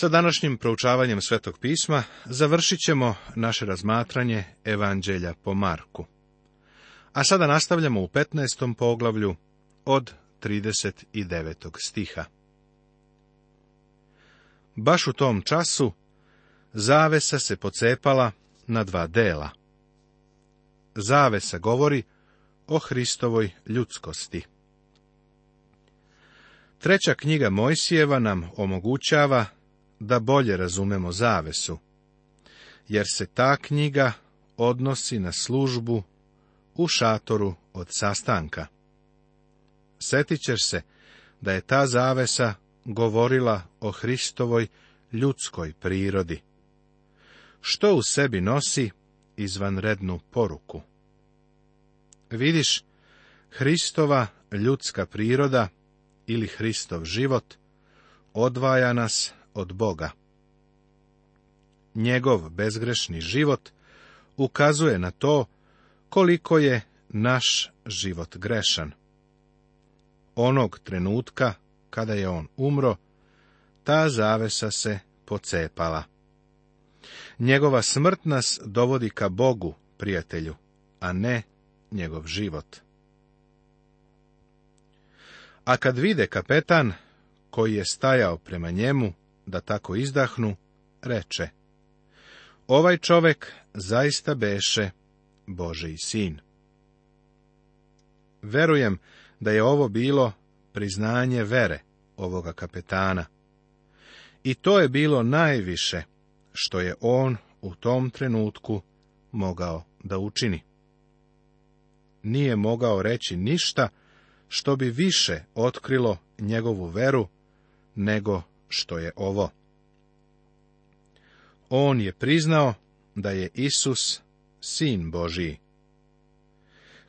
Sa današnjim proučavanjem Svetog pisma završit ćemo naše razmatranje Evanđelja po Marku. A sada nastavljamo u 15. poglavlju od 39. stiha. Baš u tom času zavesa se pocepala na dva dela. Zavesa govori o Hristovoj ljudskosti. Treća knjiga Mojsijeva nam omogućava da bolje razumemo zavesu, jer se ta knjiga odnosi na službu u šatoru od sastanka. Setit ćeš se da je ta zavesa govorila o Hristovoj ljudskoj prirodi. Što u sebi nosi izvanrednu poruku? Vidiš, Hristova ljudska priroda ili Hristov život odvaja nas od Boga. Njegov bezgrešni život ukazuje na to koliko je naš život grešan. Onog trenutka kada je on umro, ta zavesa se pocepala. Njegova smrt nas dovodi ka Bogu, prijatelju, a ne njegov život. A kad vide kapetan, koji je stajao prema njemu, da tako izdahnu, reče, ovaj čovek zaista beše Boži sin. Verujem da je ovo bilo priznanje vere ovoga kapetana. I to je bilo najviše što je on u tom trenutku mogao da učini. Nije mogao reći ništa što bi više otkrilo njegovu veru nego što je ovo. On je priznao da je Isus sin Boži.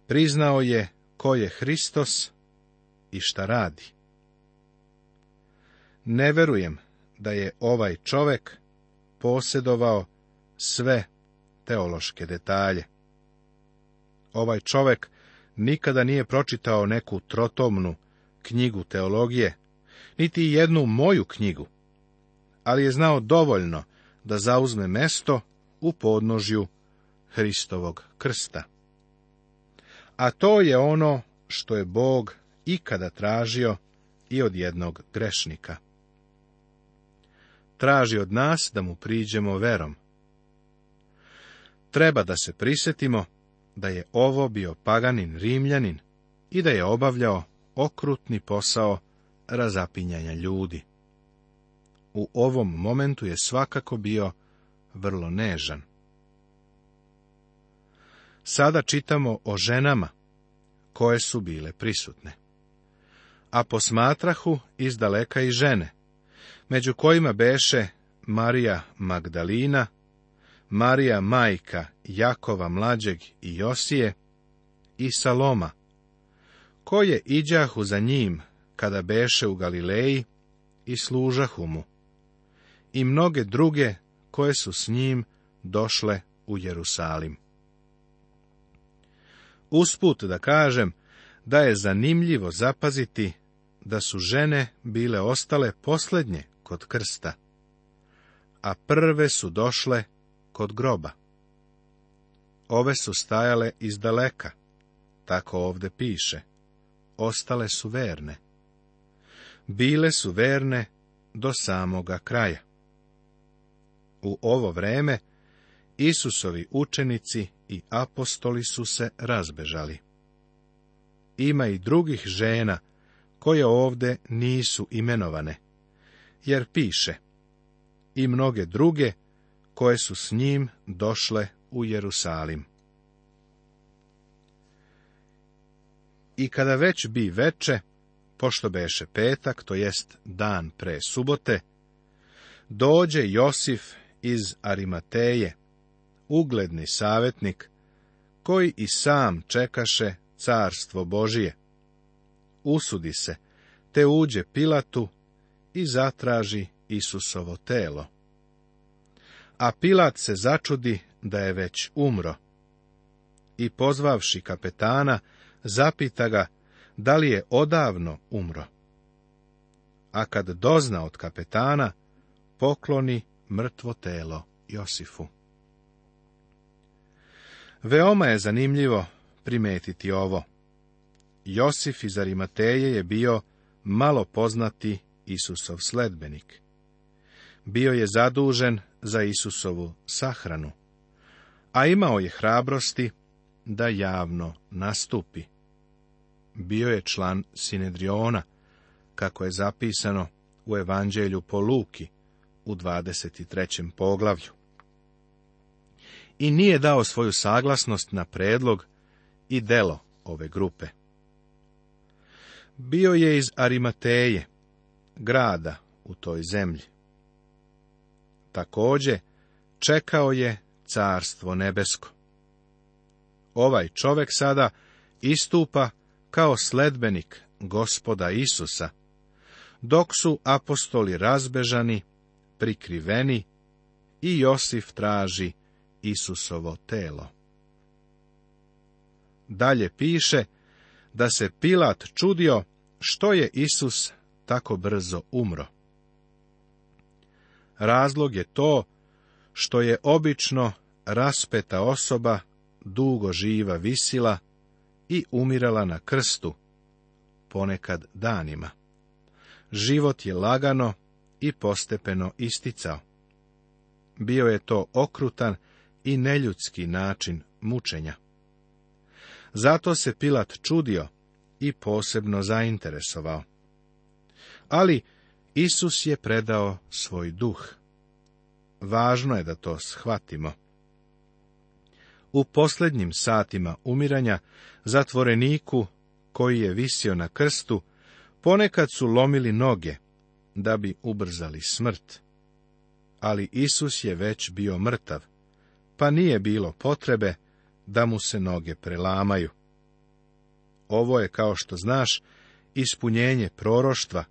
Priznao je ko je Hristos i šta radi. Ne verujem da je ovaj čovek posjedovao sve teološke detalje. Ovaj čovek nikada nije pročitao neku trotomnu knjigu teologije, niti jednu moju knjigu, ali je znao dovoljno da zauzme mesto u podnožju Hristovog krsta. A to je ono što je Bog ikada tražio i od jednog grešnika. Traži od nas da mu priđemo verom. Treba da se prisjetimo da je ovo bio paganin rimljanin i da je obavljao okrutni posao razapinjanja ljudi. U ovom momentu je svakako bio vrlo nežan. Sada čitamo o ženama koje su bile prisutne. A posmatrahu iz daleka i žene, među kojima beše Marija Magdalina, Marija majka Jakova mlađeg i Josije i Saloma, koje iđahu za njim kada beše u Galileji i služahu mu, i mnoge druge koje su s njim došle u Jerusalim. Usput da kažem da je zanimljivo zapaziti da su žene bile ostale posljednje kod krsta, a prve su došle kod groba. Ove su stajale iz daleka, tako ovdje piše, ostale su verne bile su verne do samoga kraja. U ovo vreme Isusovi učenici i apostoli su se razbežali. Ima i drugih žena koje ovde nisu imenovane, jer piše i mnoge druge koje su s njim došle u Jerusalim. I kada već bi veče, pošto beše petak, to jest dan pre subote, dođe Josif iz Arimateje, ugledni savjetnik, koji i sam čekaše carstvo Božije. Usudi se, te uđe Pilatu i zatraži Isusovo telo. A Pilat se začudi da je već umro. I pozvavši kapetana, zapita ga da li je odavno umro. A kad dozna od kapetana, pokloni mrtvo telo Josifu. Veoma je zanimljivo primetiti ovo. Josif iz Arimateje je bio malo poznati Isusov sledbenik. Bio je zadužen za Isusovu sahranu, a imao je hrabrosti da javno nastupi bio je član Sinedriona, kako je zapisano u Evanđelju po Luki u 23. poglavlju. I nije dao svoju saglasnost na predlog i delo ove grupe. Bio je iz Arimateje, grada u toj zemlji. Također, čekao je carstvo nebesko. Ovaj čovek sada istupa kao sledbenik gospoda Isusa, dok su apostoli razbežani, prikriveni i Josif traži Isusovo telo. Dalje piše da se Pilat čudio što je Isus tako brzo umro. Razlog je to što je obično raspeta osoba dugo živa visila i umirala na krstu, ponekad danima. Život je lagano i postepeno isticao. Bio je to okrutan i neljudski način mučenja. Zato se Pilat čudio i posebno zainteresovao. Ali Isus je predao svoj duh. Važno je da to shvatimo u posljednjim satima umiranja zatvoreniku koji je visio na krstu, ponekad su lomili noge da bi ubrzali smrt. Ali Isus je već bio mrtav, pa nije bilo potrebe da mu se noge prelamaju. Ovo je, kao što znaš, ispunjenje proroštva,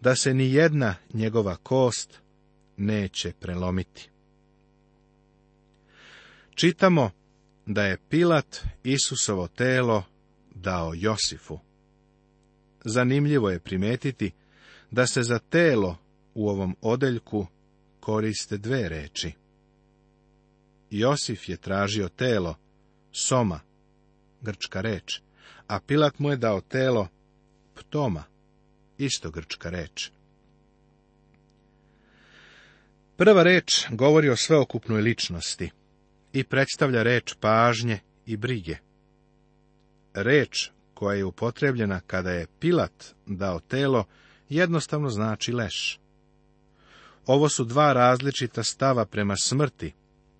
da se ni jedna njegova kost neće prelomiti. Čitamo da je Pilat Isusovo telo dao Josifu. Zanimljivo je primetiti da se za telo u ovom odeljku koriste dve reči. Josif je tražio telo, soma, grčka reč, a Pilat mu je dao telo, ptoma, isto grčka reč. Prva reč govori o sveokupnoj ličnosti i predstavlja reč pažnje i brige. Reč koja je upotrebljena kada je Pilat dao telo jednostavno znači leš. Ovo su dva različita stava prema smrti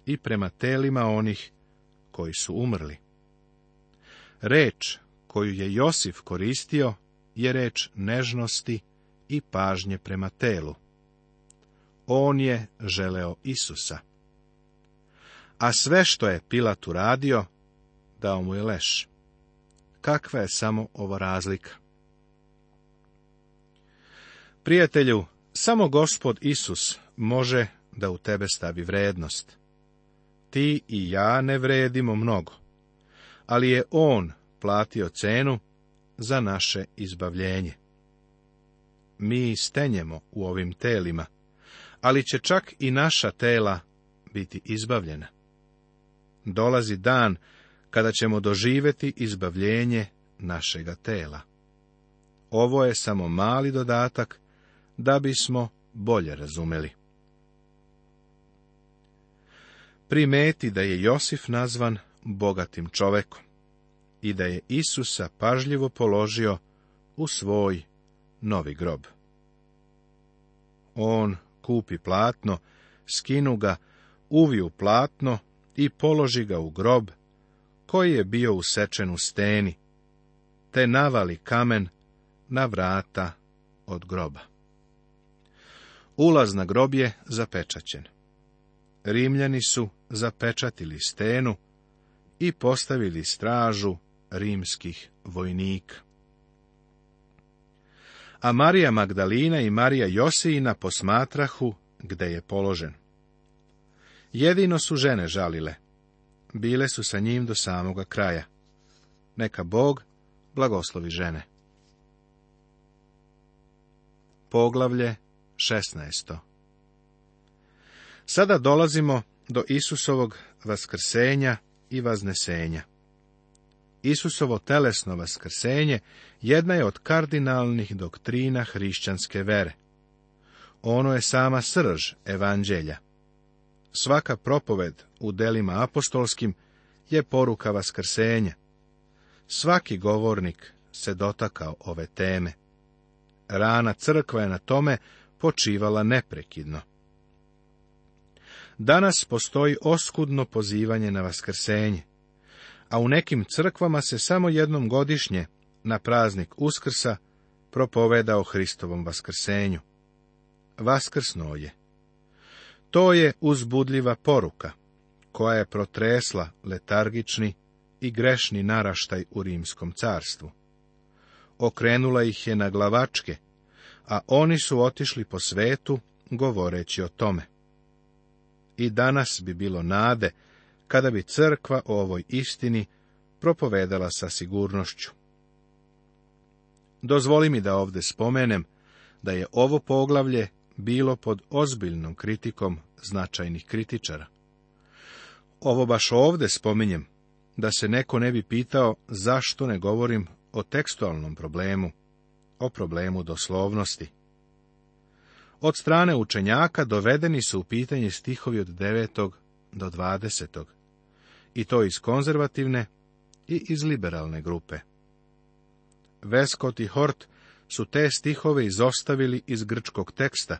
i prema telima onih koji su umrli. Reč koju je Josif koristio je reč nežnosti i pažnje prema telu. On je želeo Isusa a sve što je Pilat uradio, dao mu je leš. Kakva je samo ova razlika? Prijatelju, samo gospod Isus može da u tebe stavi vrednost. Ti i ja ne vredimo mnogo, ali je On platio cenu za naše izbavljenje. Mi stenjemo u ovim telima, ali će čak i naša tela biti izbavljena dolazi dan kada ćemo doživjeti izbavljenje našega tela. Ovo je samo mali dodatak da bismo bolje razumeli. Primeti da je Josif nazvan bogatim čovekom i da je Isusa pažljivo položio u svoj novi grob. On kupi platno, skinu ga, uviju platno i položi ga u grob, koji je bio usečen u steni, te navali kamen na vrata od groba. Ulaz na grob je zapečaćen. Rimljani su zapečatili stenu i postavili stražu rimskih vojnika. A Marija Magdalina i Marija Josijina posmatrahu gde je položen. Jedino su žene žalile. Bile su sa njim do samoga kraja. Neka Bog blagoslovi žene. Poglavlje 16. Sada dolazimo do Isusovog vaskrsenja i vaznesenja. Isusovo telesno vaskrsenje jedna je od kardinalnih doktrina hrišćanske vere. Ono je sama srž evanđelja. Svaka propoved u delima apostolskim je poruka vaskrsenja. Svaki govornik se dotakao ove teme. Rana crkva je na tome počivala neprekidno. Danas postoji oskudno pozivanje na vaskrsenje, a u nekim crkvama se samo jednom godišnje, na praznik Uskrsa, propoveda o Hristovom vaskrsenju. Vaskrsno je. To je uzbudljiva poruka koja je protresla letargični i grešni naraštaj u rimskom carstvu. Okrenula ih je na glavačke, a oni su otišli po svetu govoreći o tome. I danas bi bilo nade kada bi crkva o ovoj istini propovedala sa sigurnošću. Dozvoli mi da ovde spomenem da je ovo poglavlje bilo pod ozbiljnom kritikom značajnih kritičara. Ovo baš ovdje spominjem, da se neko ne bi pitao zašto ne govorim o tekstualnom problemu, o problemu doslovnosti. Od strane učenjaka dovedeni su u pitanje stihovi od 9. do 20. I to iz konzervativne i iz liberalne grupe. Veskot i Hort su te stihove izostavili iz grčkog teksta,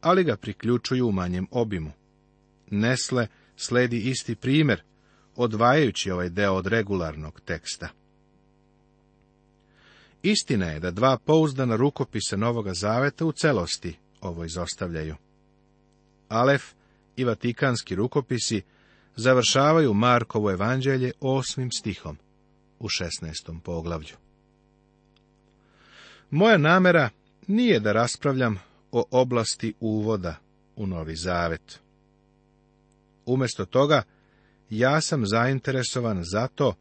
ali ga priključuju u manjem obimu. Nesle sledi isti primjer, odvajajući ovaj deo od regularnog teksta. Istina je da dva pouzdana rukopisa Novoga Zaveta u celosti ovo izostavljaju. Alef i Vatikanski rukopisi završavaju Markovo evanđelje osmim stihom u 16. poglavlju. Moja namera nije da raspravljam o oblasti uvoda u Novi Zavet. Umjesto toga, ja sam zainteresovan za to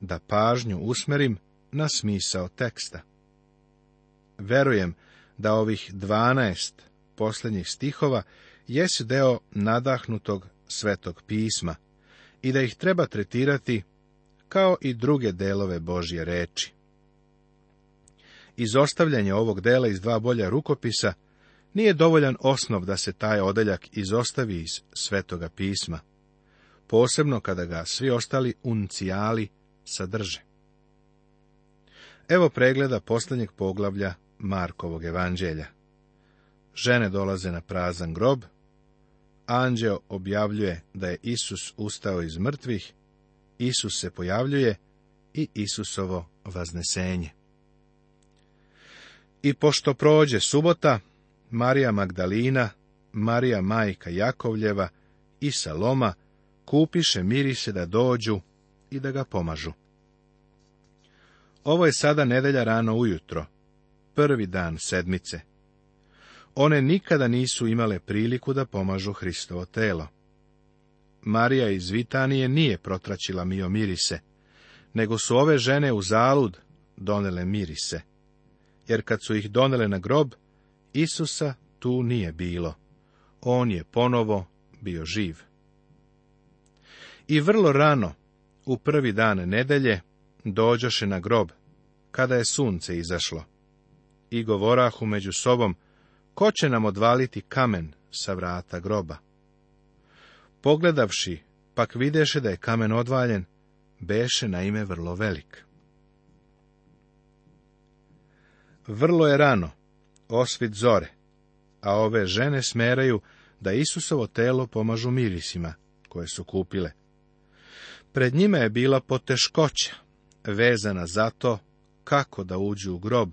da pažnju usmerim na smisao teksta. Verujem da ovih dvanaest posljednjih stihova jest deo nadahnutog svetog pisma i da ih treba tretirati kao i druge delove Božje reči. Izostavljanje ovog dela iz dva bolja rukopisa nije dovoljan osnov da se taj odeljak izostavi iz svetoga pisma, posebno kada ga svi ostali uncijali sadrže. Evo pregleda posljednjeg poglavlja Markovog evanđelja. Žene dolaze na prazan grob, anđeo objavljuje da je Isus ustao iz mrtvih, Isus se pojavljuje i Isusovo vaznesenje. I pošto prođe subota, Marija Magdalina, Marija majka Jakovljeva i Saloma kupiše mirise da dođu i da ga pomažu. Ovo je sada nedelja rano ujutro, prvi dan sedmice. One nikada nisu imale priliku da pomažu Hristovo telo. Marija iz Vitanije nije protračila mio mirise, nego su ove žene u zalud donele mirise jer kad su ih donele na grob, Isusa tu nije bilo. On je ponovo bio živ. I vrlo rano, u prvi dan nedelje, dođoše na grob, kada je sunce izašlo. I govorahu među sobom, ko će nam odvaliti kamen sa vrata groba? Pogledavši, pak videše da je kamen odvaljen, beše na ime vrlo velik. Vrlo je rano, osvit zore, a ove žene smeraju da Isusovo telo pomažu mirisima koje su kupile. Pred njima je bila poteškoća, vezana za to kako da uđu u grob,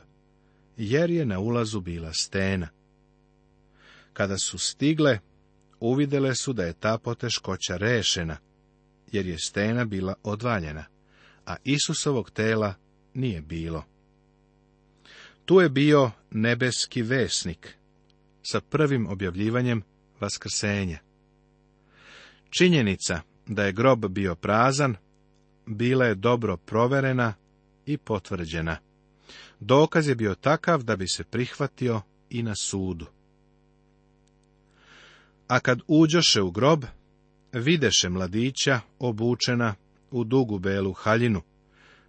jer je na ulazu bila stena. Kada su stigle, uvidele su da je ta poteškoća rešena, jer je stena bila odvaljena, a Isusovog tela nije bilo. Tu je bio nebeski vesnik sa prvim objavljivanjem vaskrsenja. Činjenica da je grob bio prazan, bila je dobro proverena i potvrđena. Dokaz je bio takav da bi se prihvatio i na sudu. A kad uđoše u grob, videše mladića obučena u dugu belu haljinu,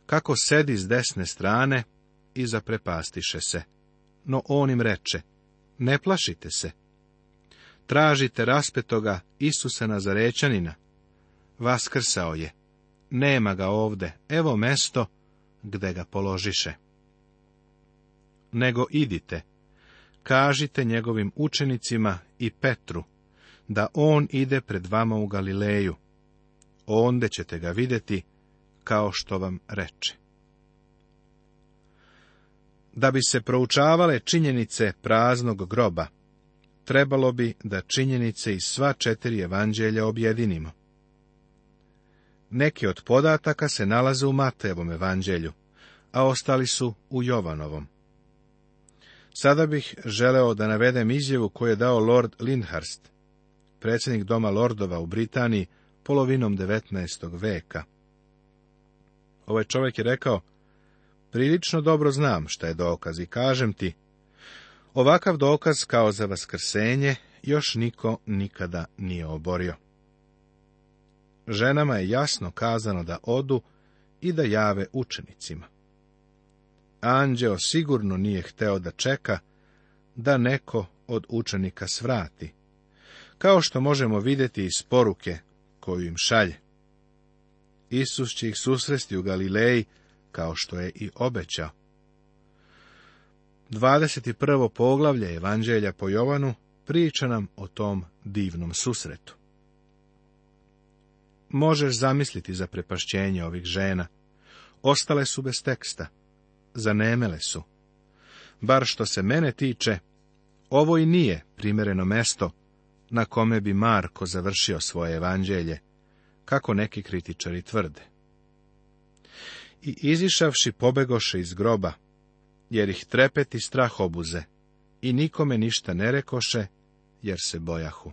kako sedi s desne strane i zaprepastiše se. No on im reče, ne plašite se. Tražite raspetoga Isusa Nazarećanina. Vaskrsao je. Nema ga ovde, evo mesto gde ga položiše. Nego idite, kažite njegovim učenicima i Petru, da on ide pred vama u Galileju. Onde ćete ga vidjeti, kao što vam reče. Da bi se proučavale činjenice praznog groba, trebalo bi da činjenice iz sva četiri evanđelja objedinimo. Neki od podataka se nalaze u Matejevom evanđelju, a ostali su u Jovanovom. Sada bih želeo da navedem izjavu koju je dao Lord Lindhurst, predsjednik Doma Lordova u Britaniji, polovinom 19. veka. Ovaj čovjek je rekao, prilično dobro znam šta je dokaz i kažem ti, ovakav dokaz kao za vaskrsenje još niko nikada nije oborio. Ženama je jasno kazano da odu i da jave učenicima. Anđeo sigurno nije hteo da čeka da neko od učenika svrati, kao što možemo vidjeti iz poruke koju im šalje. Isus će ih susresti u Galileji, kao što je i obećao. 21. poglavlje Evanđelja po Jovanu priča nam o tom divnom susretu. Možeš zamisliti za prepašćenje ovih žena. Ostale su bez teksta. Zanemele su. Bar što se mene tiče, ovo i nije primjereno mesto na kome bi Marko završio svoje evanđelje, kako neki kritičari tvrde i izišavši pobegoše iz groba, jer ih trepeti strah obuze, i nikome ništa ne rekoše, jer se bojahu.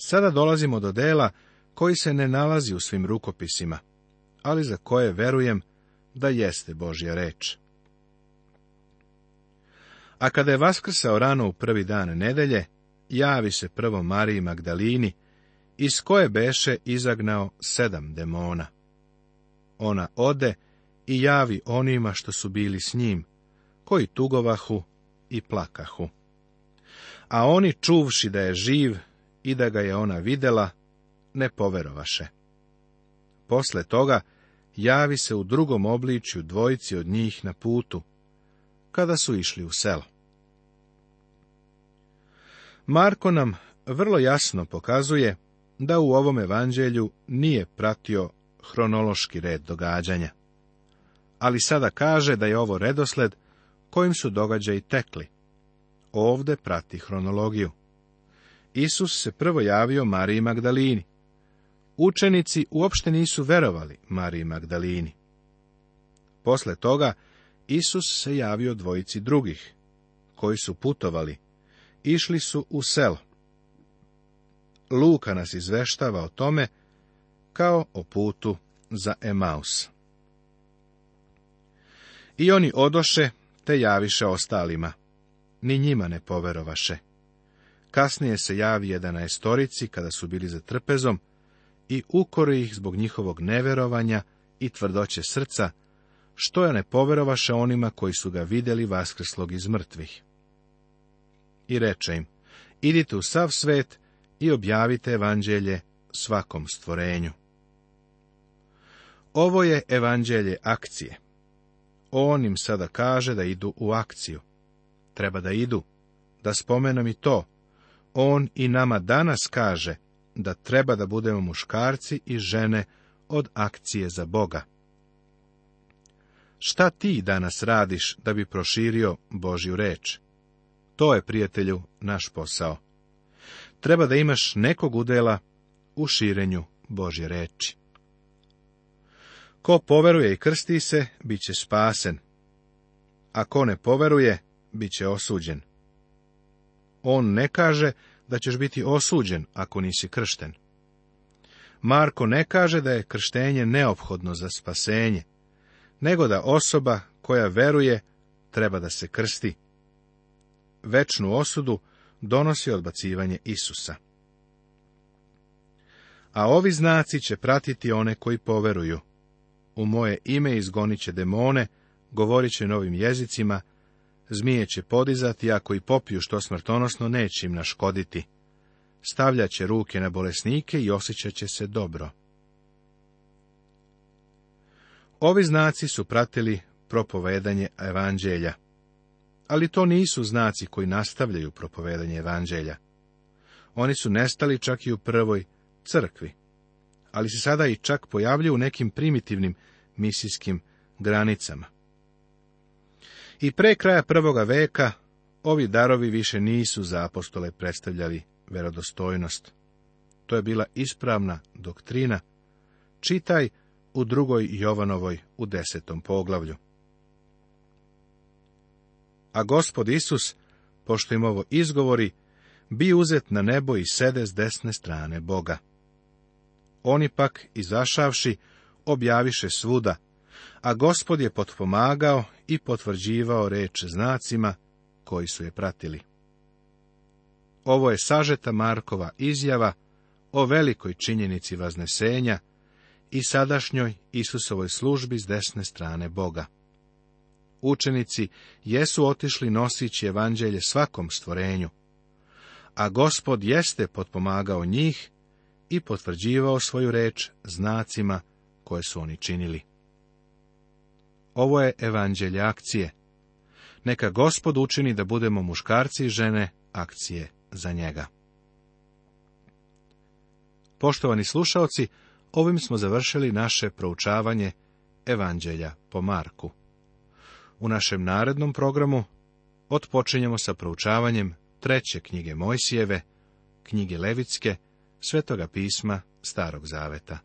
Sada dolazimo do dela koji se ne nalazi u svim rukopisima, ali za koje verujem da jeste Božja reč. A kada je vaskrsao rano u prvi dan nedelje, javi se prvo Mariji Magdalini, iz koje beše izagnao sedam demona ona ode i javi onima što su bili s njim, koji tugovahu i plakahu. A oni čuvši da je živ i da ga je ona videla, ne poverovaše. Posle toga javi se u drugom obličju dvojici od njih na putu, kada su išli u selo. Marko nam vrlo jasno pokazuje da u ovom evanđelju nije pratio hronološki red događanja. Ali sada kaže da je ovo redosled kojim su događaji tekli. Ovde prati hronologiju. Isus se prvo javio Mariji Magdalini. Učenici uopšte nisu verovali Mariji Magdalini. Posle toga Isus se javio dvojici drugih, koji su putovali. Išli su u selo. Luka nas izveštava o tome kao o putu za Emaus. I oni odoše, te javiše ostalima. Ni njima ne poverovaše. Kasnije se javi jedanaestorici, kada su bili za trpezom, i ukori ih zbog njihovog neverovanja i tvrdoće srca, što je ne poverovaše onima koji su ga vidjeli vaskrslog iz mrtvih. I reče im, idite u sav svet i objavite evanđelje svakom stvorenju. Ovo je evanđelje akcije. On im sada kaže da idu u akciju. Treba da idu. Da spomenem i to. On i nama danas kaže da treba da budemo muškarci i žene od akcije za Boga. Šta ti danas radiš da bi proširio Božju reč? To je, prijatelju, naš posao. Treba da imaš nekog udela u širenju Božje reči. Ko poveruje i krsti se, bit će spasen, a ko ne poveruje, bit će osuđen. On ne kaže da ćeš biti osuđen ako nisi kršten. Marko ne kaže da je krštenje neophodno za spasenje, nego da osoba koja veruje treba da se krsti. Večnu osudu donosi odbacivanje Isusa. A ovi znaci će pratiti one koji poveruju u moje ime izgonit će demone, govorit će novim jezicima, zmije će podizati, ako i popiju što smrtonosno, neće im naškoditi. Stavljat će ruke na bolesnike i osjećat će se dobro. Ovi znaci su pratili propovedanje evanđelja. Ali to nisu znaci koji nastavljaju propovedanje evanđelja. Oni su nestali čak i u prvoj crkvi ali se sada i čak pojavljuju u nekim primitivnim misijskim granicama. I pre kraja prvoga veka ovi darovi više nisu za apostole predstavljali verodostojnost. To je bila ispravna doktrina. Čitaj u drugoj Jovanovoj u desetom poglavlju. A gospod Isus, pošto im ovo izgovori, bi uzet na nebo i sede s desne strane Boga. Oni pak, izašavši, objaviše svuda, a gospod je potpomagao i potvrđivao reč znacima koji su je pratili. Ovo je sažeta Markova izjava o velikoj činjenici vaznesenja i sadašnjoj Isusovoj službi s desne strane Boga. Učenici jesu otišli nosići evanđelje svakom stvorenju, a gospod jeste potpomagao njih i potvrđivao svoju reč znacima koje su oni činili. Ovo je evanđelje akcije. Neka gospod učini da budemo muškarci i žene akcije za njega. Poštovani slušaoci, ovim smo završili naše proučavanje Evanđelja po Marku. U našem narednom programu otpočinjemo sa proučavanjem treće knjige Mojsijeve, knjige Levitske, Svetoga pisma Starog zaveta.